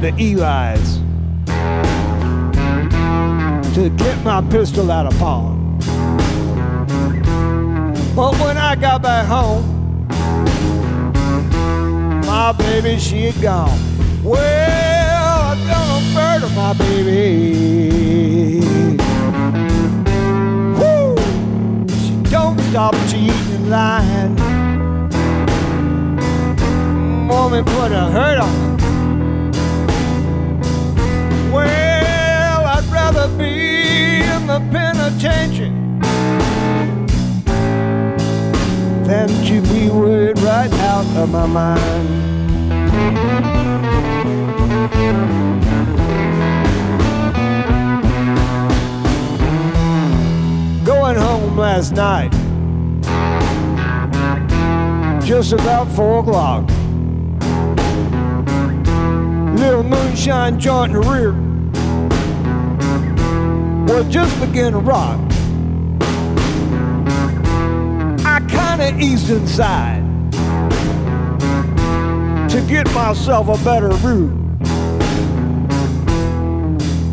Down to Eli's to get my pistol out of pawn. But when I got back home, my baby, she had gone. Well, I done a murder, my baby. Woo! She don't stop cheating and lying. Woman put a hurt on I'd be in the penitentiary than to be worried right out of my mind. Going home last night, just about four o'clock. Little moonshine joint in the rear will just begin to rock. I kinda eased inside to get myself a better view.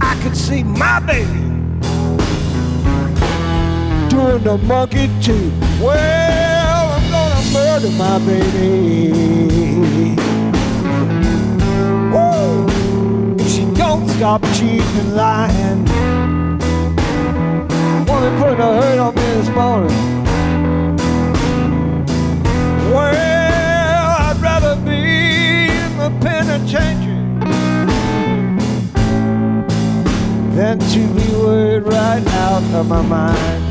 I could see my baby doing the monkey too. Well, I'm gonna murder my baby. If she don't stop cheating and lying. Woman putting a hurt on me this morning. Well, I'd rather be in the penitentiary than to be worried right out of my mind.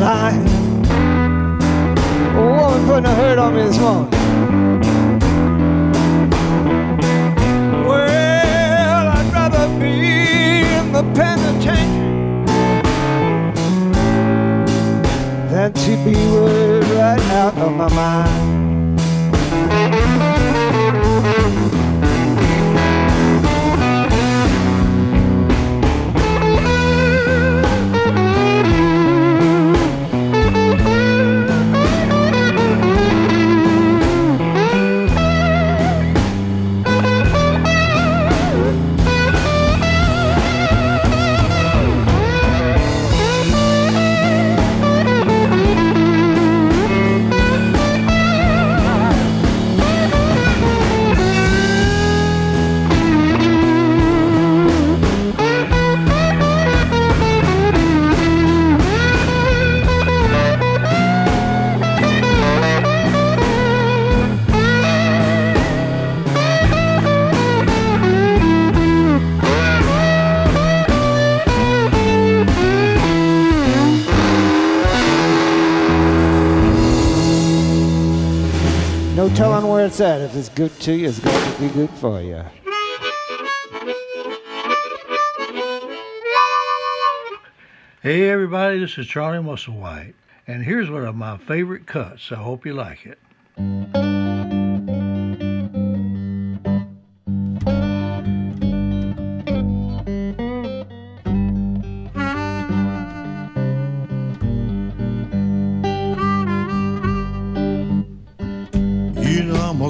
line. A woman putting a hurt on me this morning. Well, I'd rather be in the penitentiary than to be worried right out of my mind. said, if it's good to you, it's going to be good for you. Hey everybody, this is Charlie Musselwhite, and here's one of my favorite cuts. I hope you like it.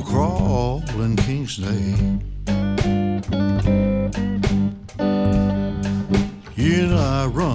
I'll crawl in King's name. You and I run.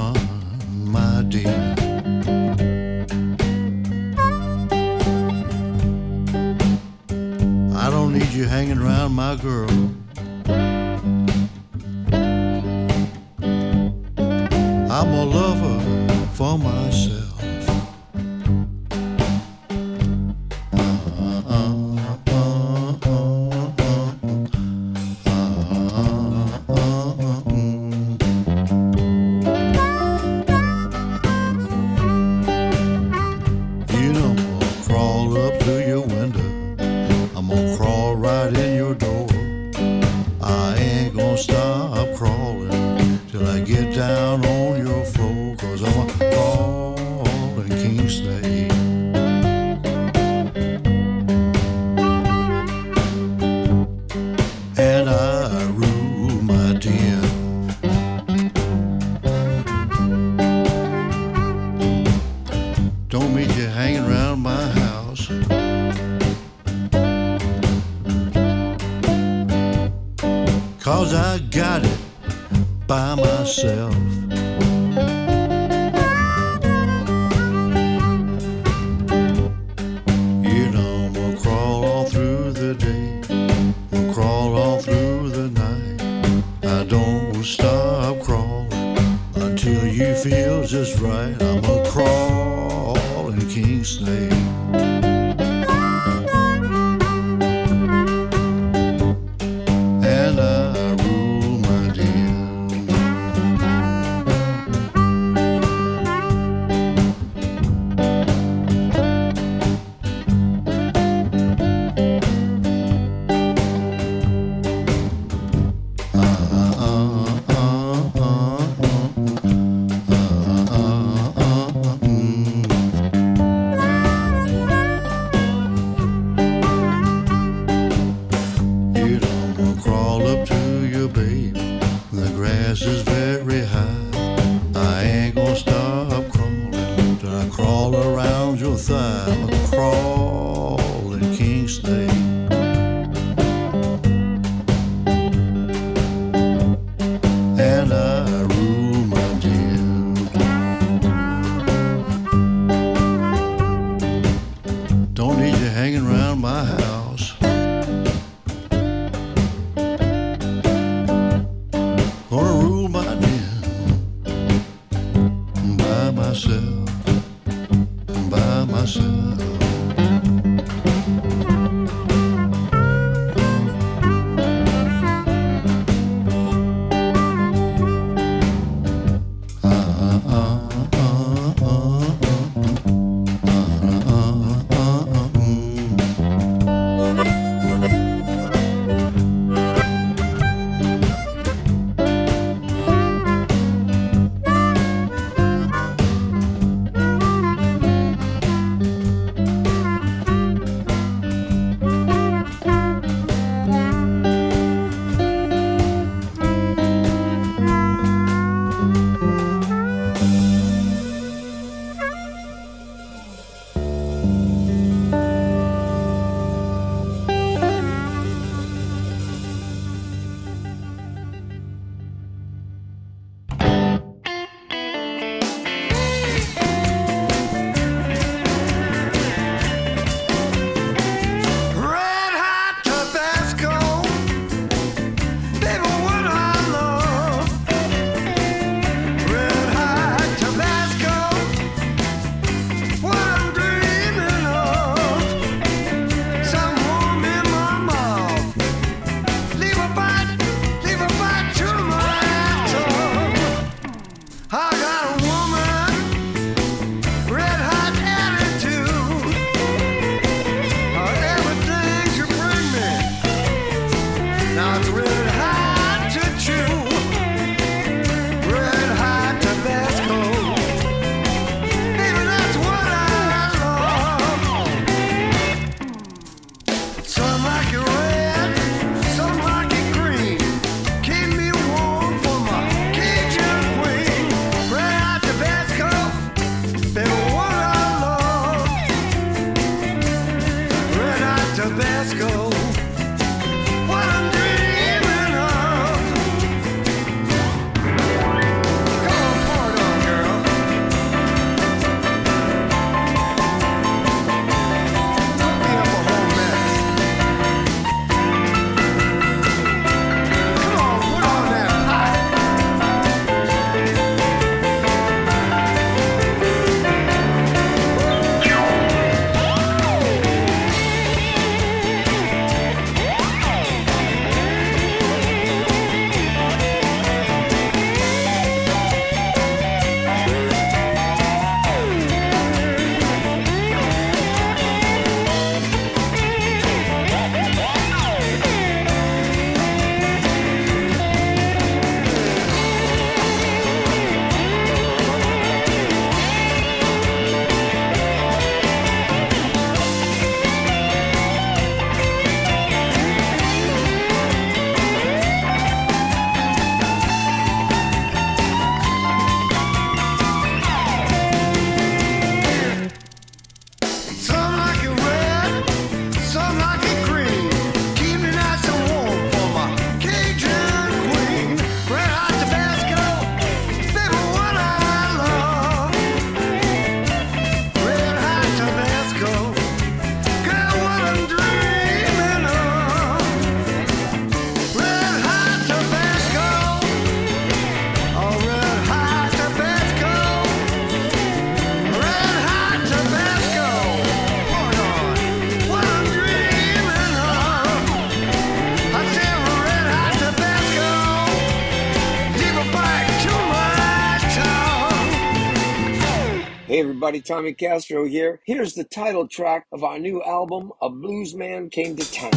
Everybody, Tommy Castro here. Here's the title track of our new album, A Blues Man Came to Town.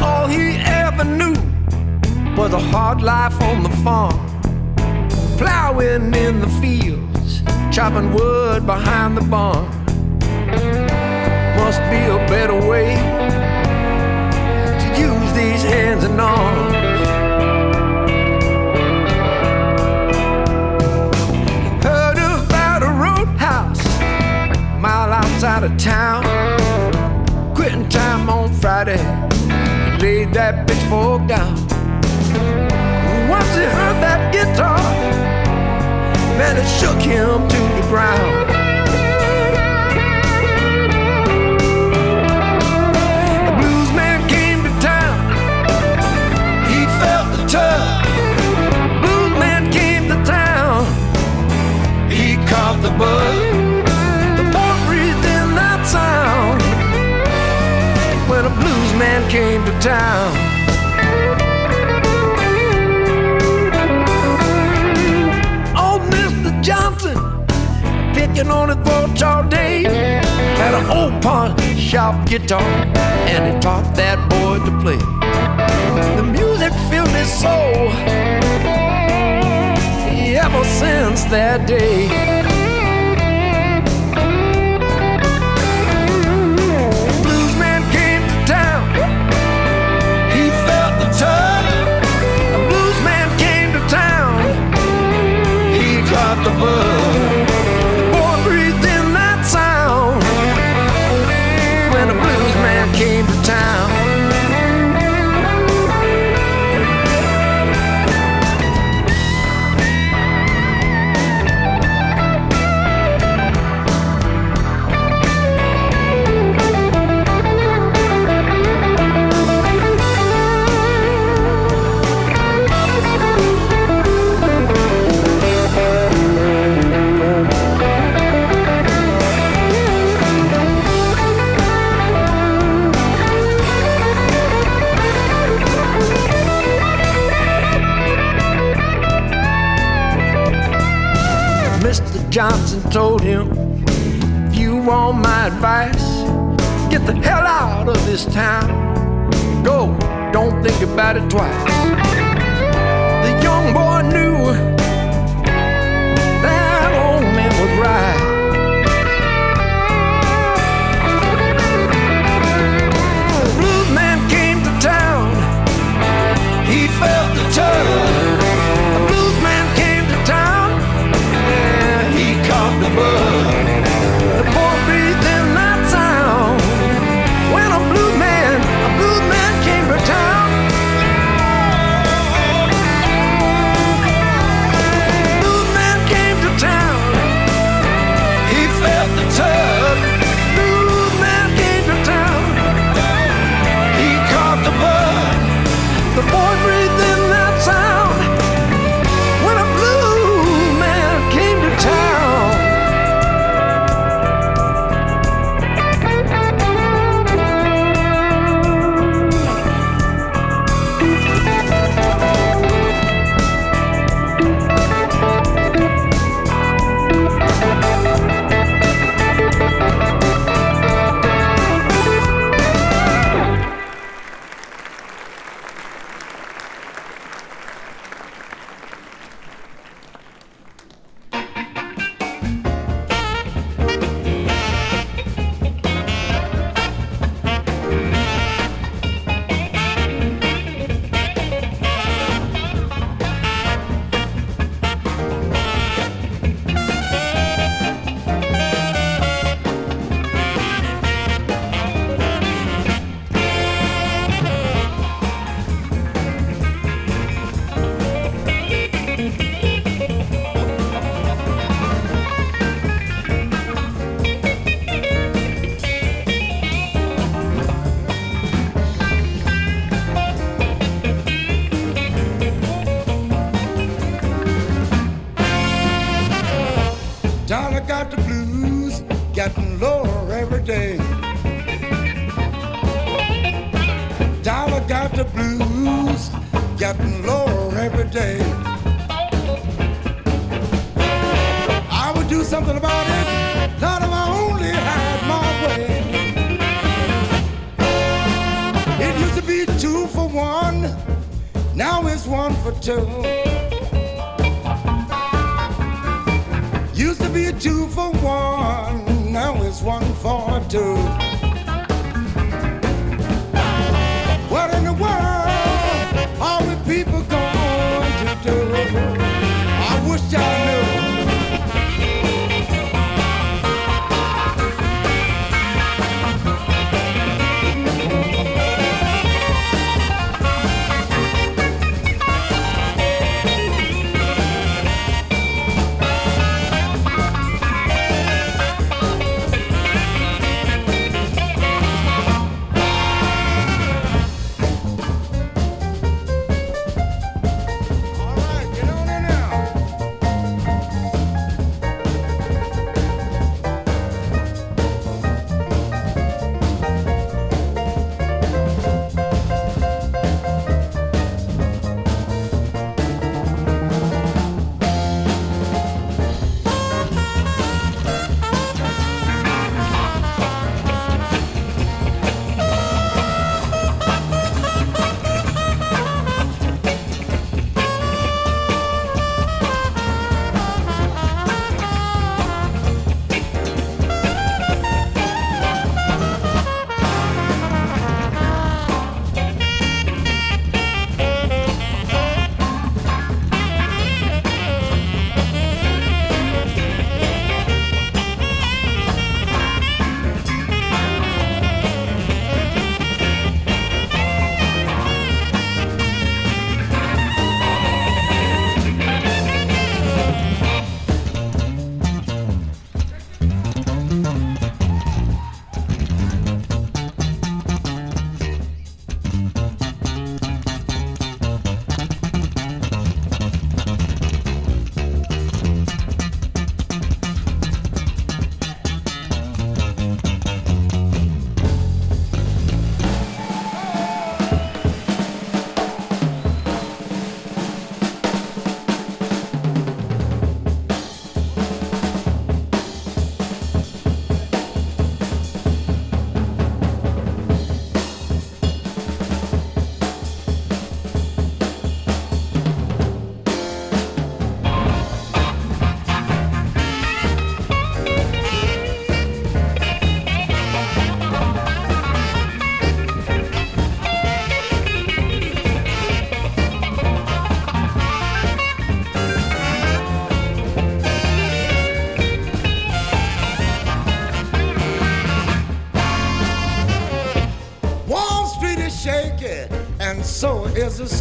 All he ever knew was a hard life on the farm. Plowing in the fields, chopping wood behind the barn. Must be a better way arms. Heard about a roadhouse a mile outside of town. Quitting time on Friday, laid that pitchfork down. Once he heard that guitar, man, it shook him to the ground. The bug. Breathed in that sound when a blues man came to town. Old Mr. Johnson, picking on his porch all day, had an old pawn shop guitar, and he taught that boy to play. The music filled his soul ever since that day. Caught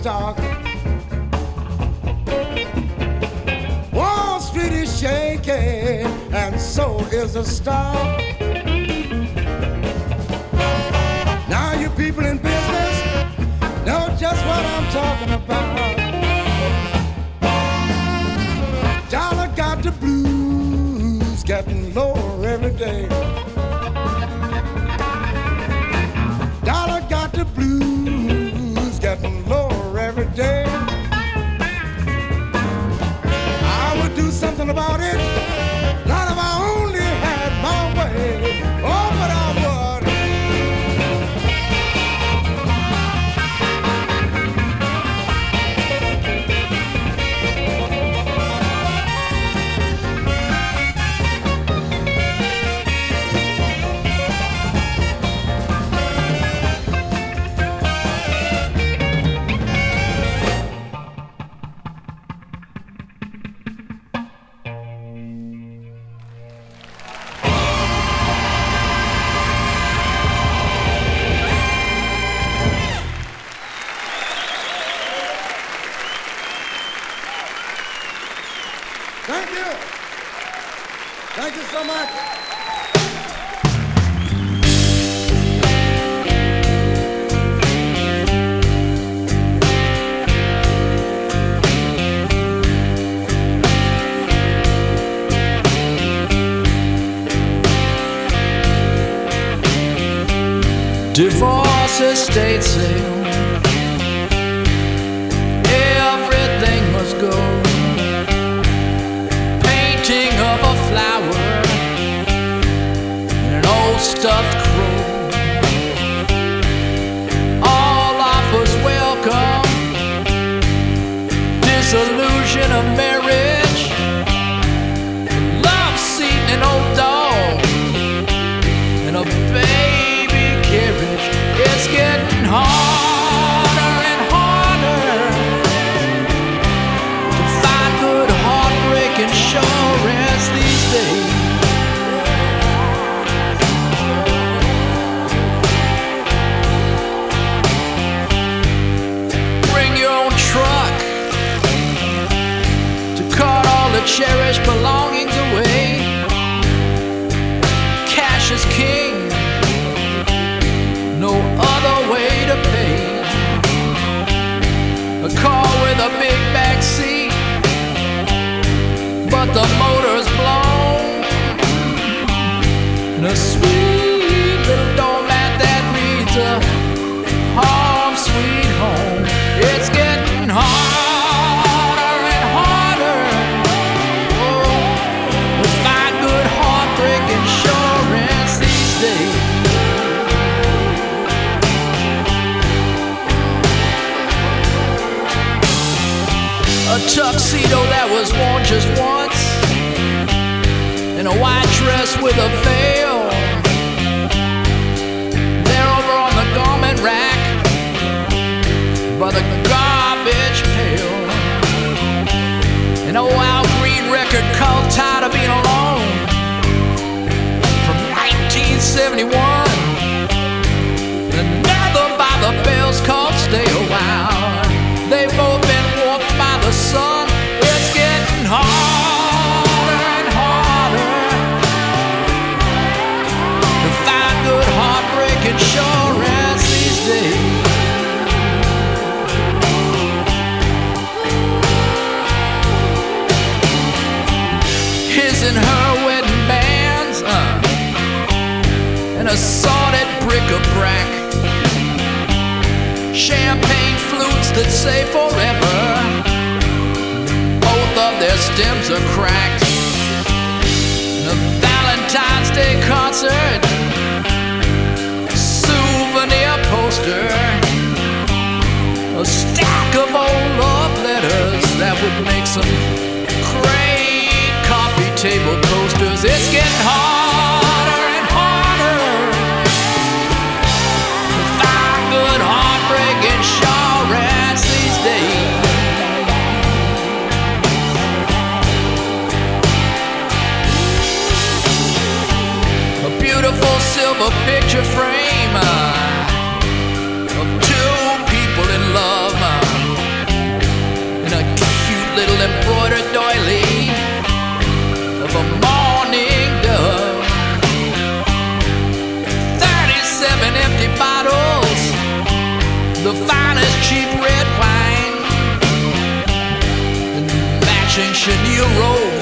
stock. Wall Street is shaking, and so is the stock. Dress with a veil. They're over on the garment rack by the garbage pail. An old Al Green record called Tired of Being Alone from 1971. Another by the bells called Stay a While. Assorted bric-a-brac. Champagne flutes that say forever. Both of their stems are cracked. A Valentine's Day concert, souvenir poster, a stack of old love letters that would make some great coffee table coasters. It's getting harder picture frame uh, of two people in love uh, in a cute little embroidered doily of a morning dove. 37 empty bottles, the finest cheap red wine, and matching chenille robes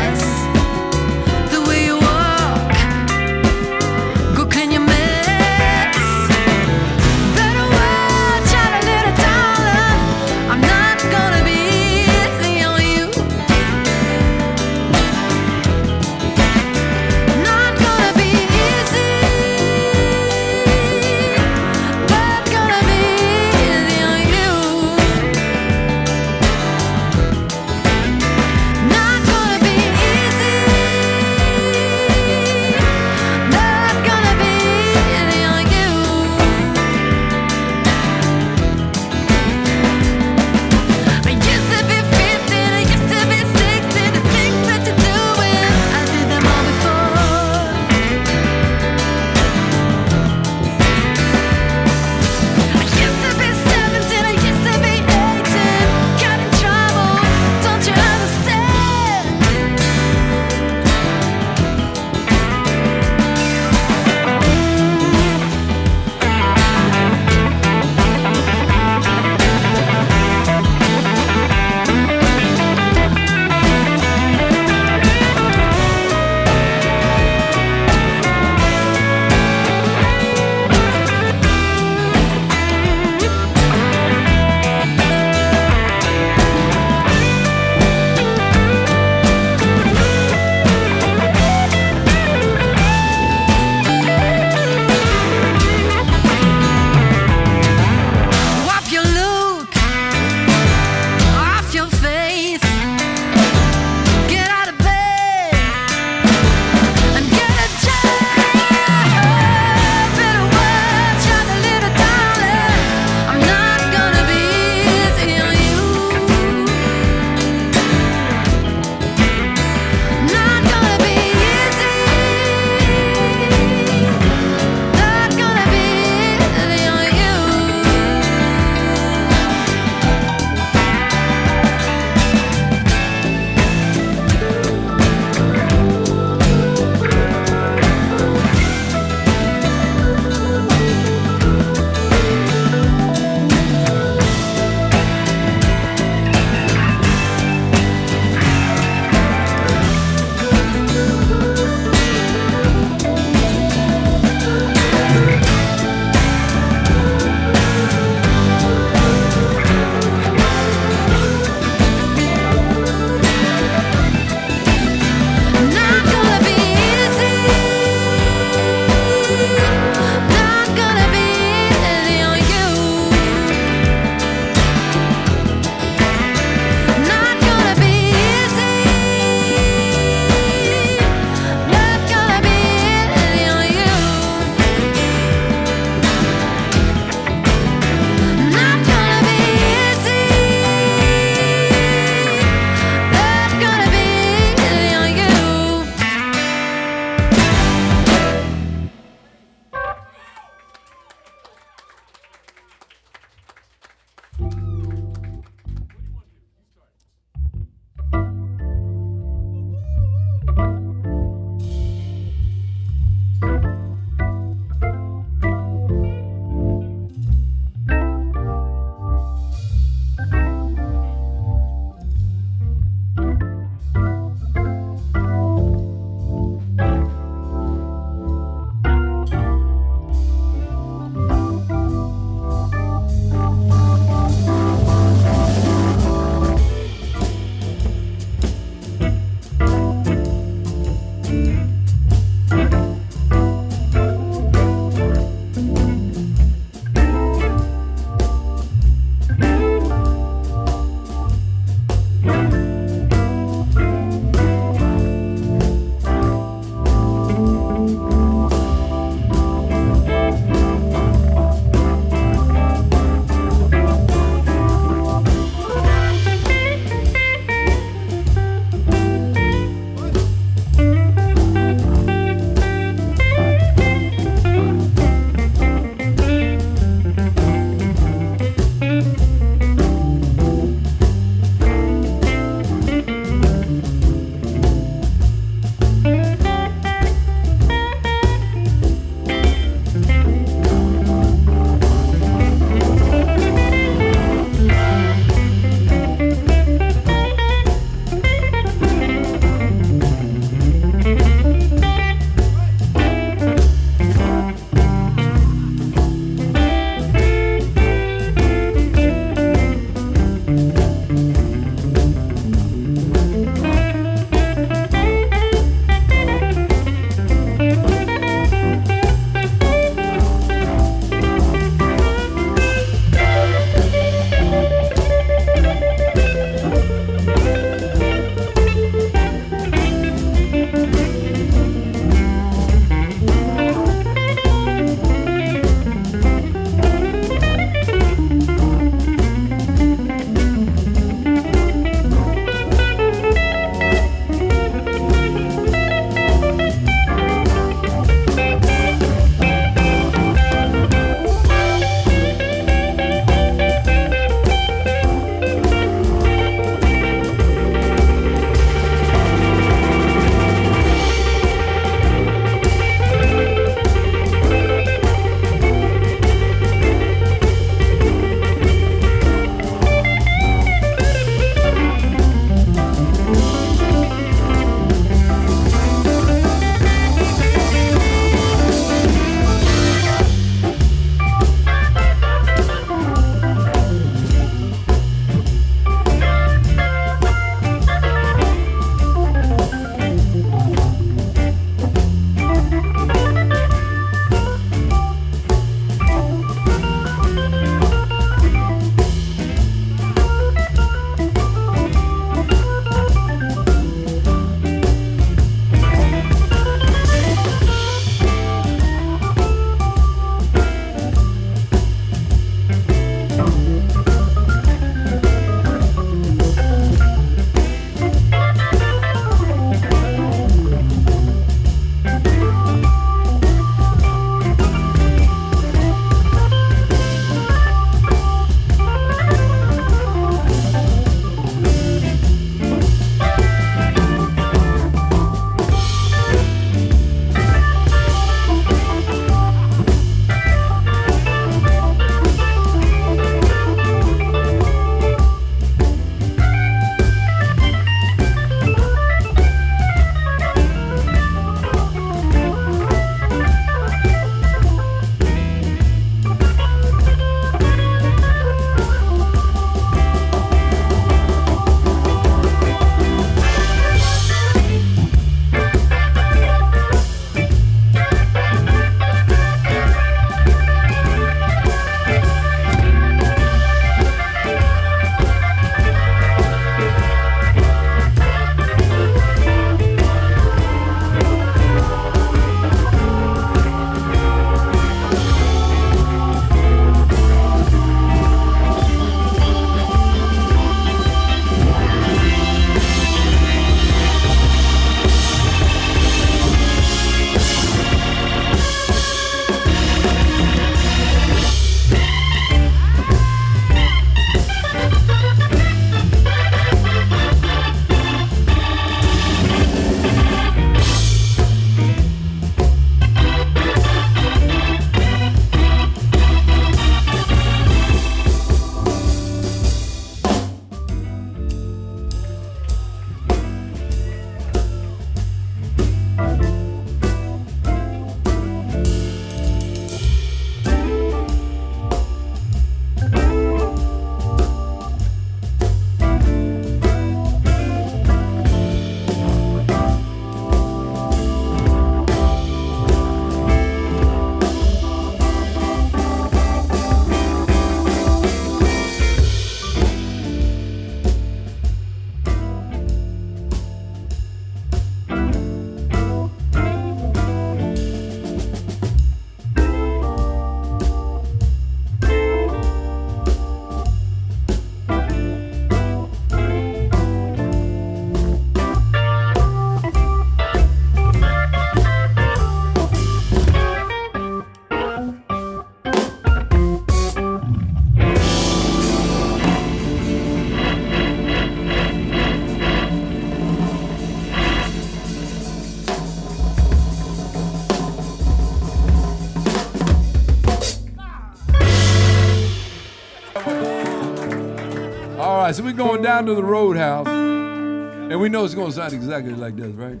right, so we're going down to the roadhouse, and we know it's gonna sound exactly like this, right?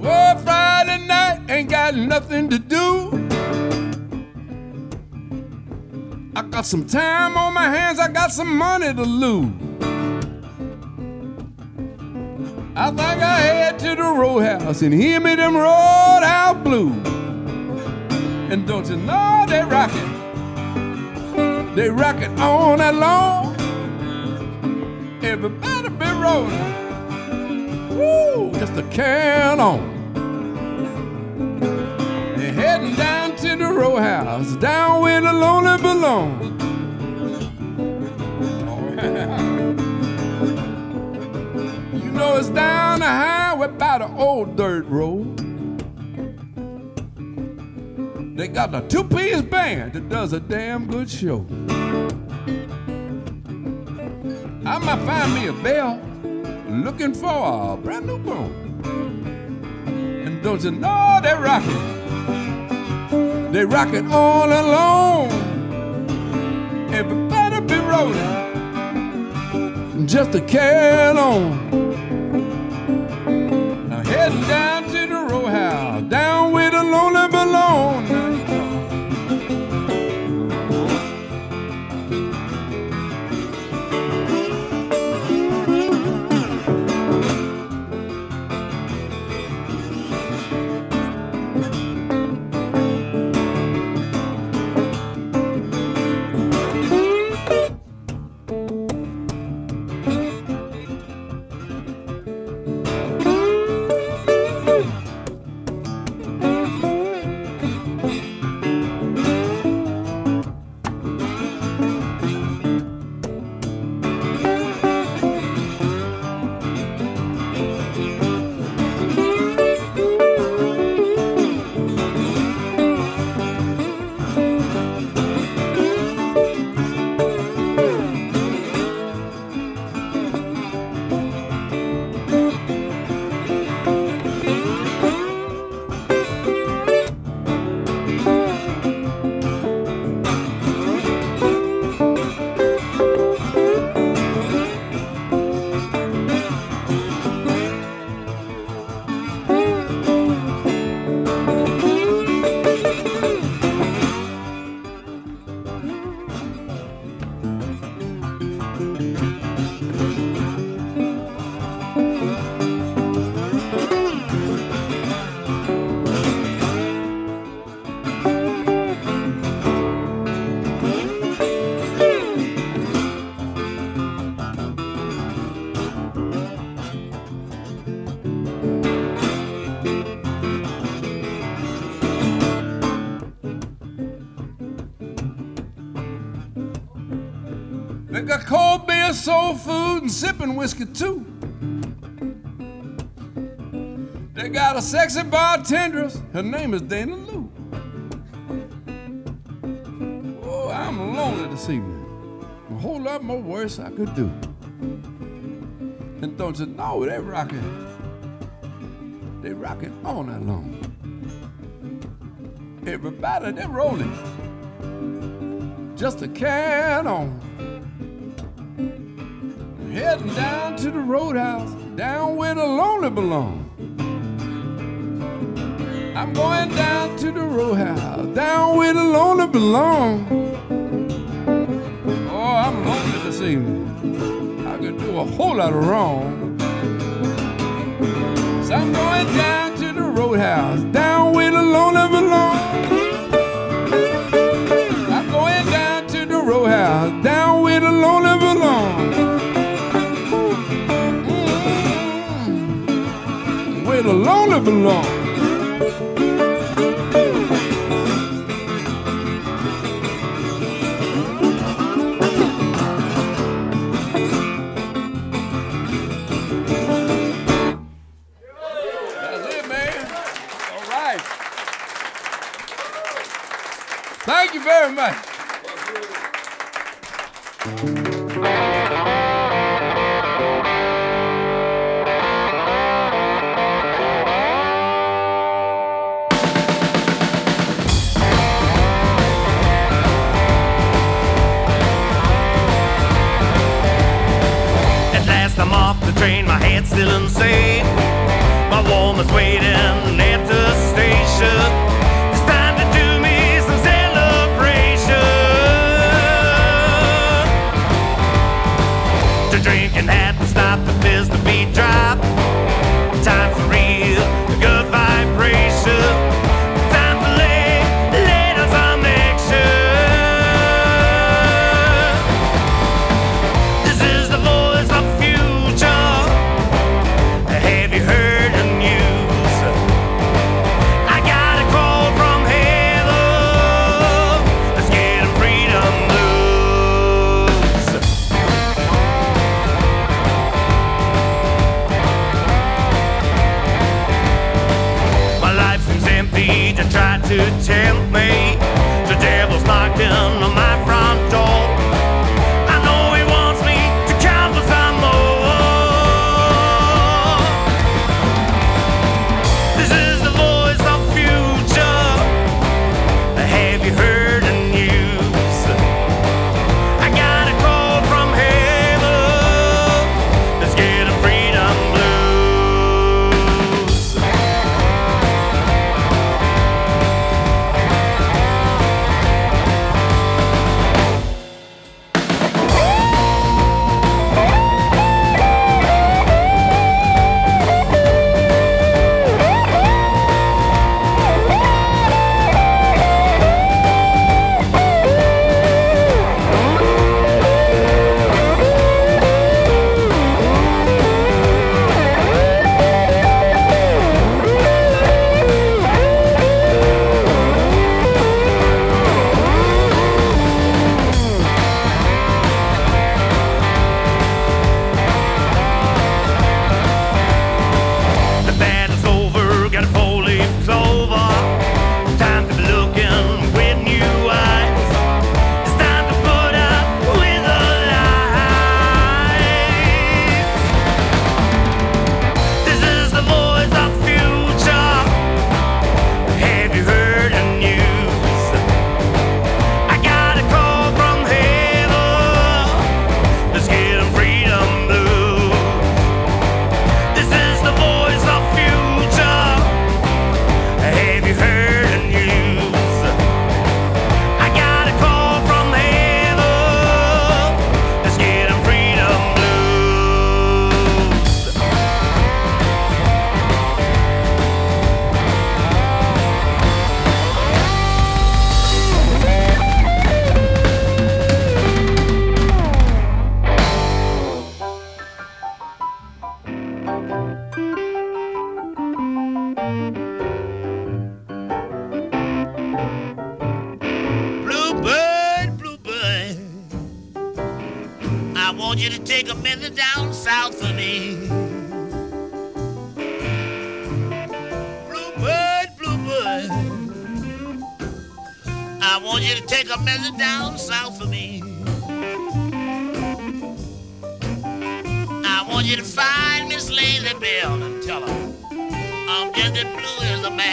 Well, Friday night ain't got nothing to do. I got some time on my hands, I got some money to lose. I think I head to the roadhouse and hear me them road out blue. And don't you know they rockin'? They rockin' all night long. Everybody be rollin'. Woo, just a can on. They're heading down to the row house, down where the lonely belong. It's down the highway by the old dirt road. They got a two-piece band that does a damn good show. I might find me a bell looking for a brand new bone. And don't you know they're rocking? They rock it all alone. Everybody be rolling. Just a can on. Down to the row house, down where the lonely belong. Sipping whiskey too. They got a sexy bartendress. Her name is Dana Lou. Oh, I'm lonely this evening. A whole lot more worse I could do. And don't you know they rockin'? They rockin' all night long. Everybody, they're rolling. Just a can on. Heading down to the roadhouse, down where the lonely belong. I'm going down to the roadhouse, down where the lonely belong. Oh, I'm lonely this evening. I could do a whole lot of wrong. So I'm going down to the roadhouse, down where the lonely belong. All right. Thank you very much. still insane. My woman's waiting at the station. to tempt me.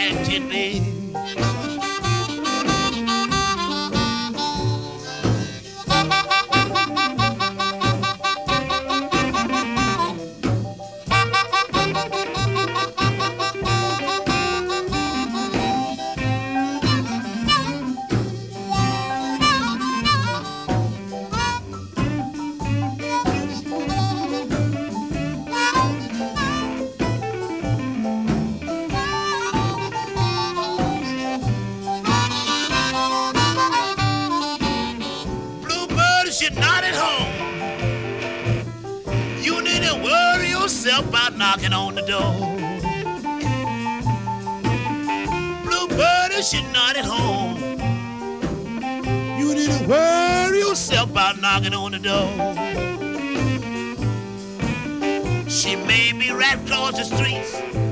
glad you be. rap across the streets.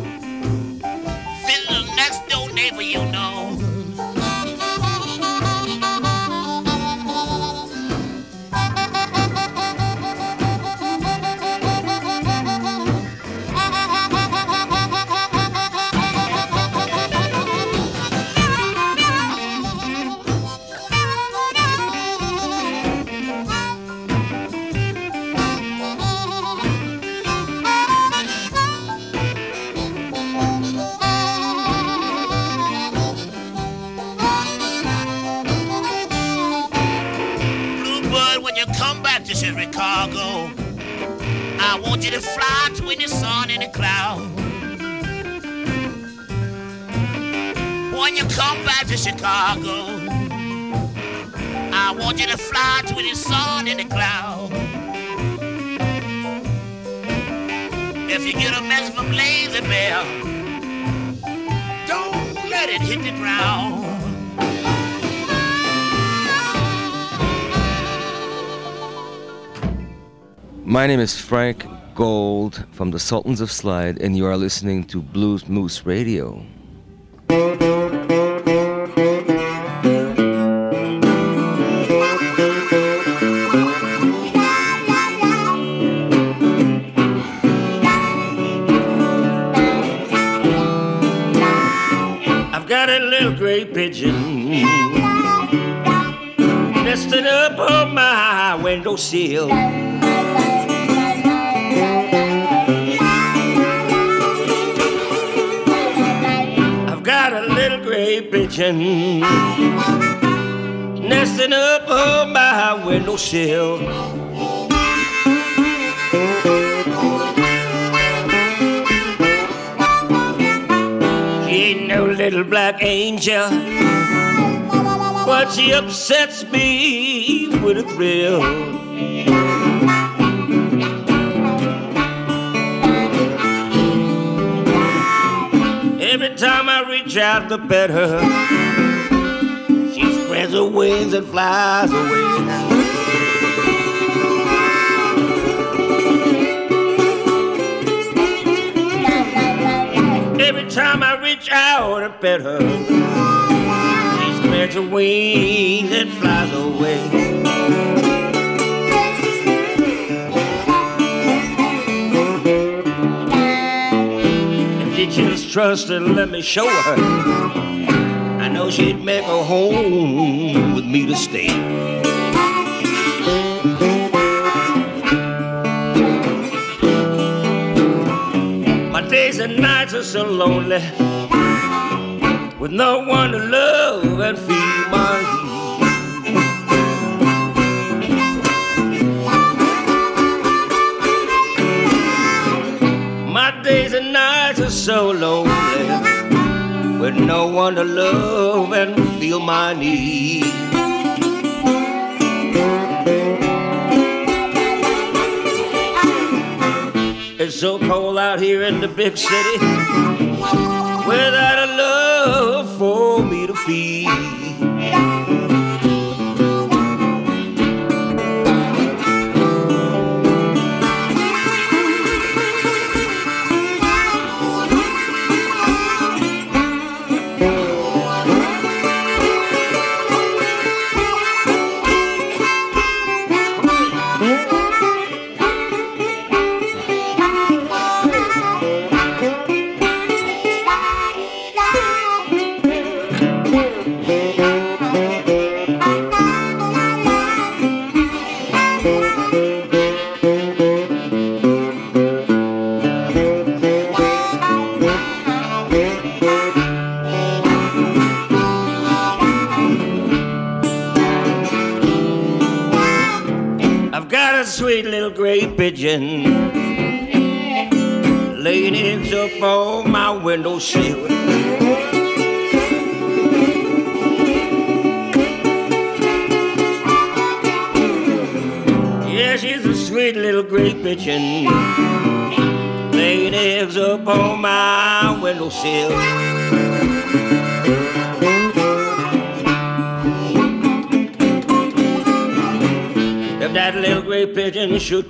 Chicago, I want you to fly between the sun and the cloud. If you get a from Lazy Bear, don't let it hit the ground. My name is Frank Gold from the Sultans of Slide, and you are listening to Blues Moose Radio. Nesting up on my windowsill. I've got a little gray pigeon nesting up on my windowsill. Little black angel, but she upsets me with a thrill. Every time I reach out to pet her, she spreads her wings and flies away. Every time I out and pet her, she spreads her wings and flies away. If she just trust and let me show her, I know she'd make a home with me to stay. My days and nights are so lonely with no one to love and feed my need. My days and nights are so lonely with no one to love and feel my need. It's so cold out here in the big city without for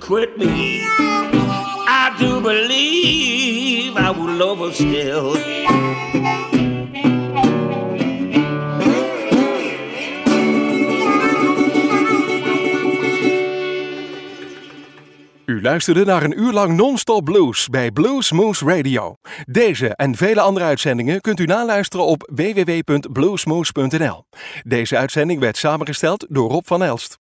quit me, I do believe I love her still. U luisterde naar een uur lang non-stop blues bij Blues Moose Radio. Deze en vele andere uitzendingen kunt u naluisteren op www.bluesmoose.nl. Deze uitzending werd samengesteld door Rob van Elst.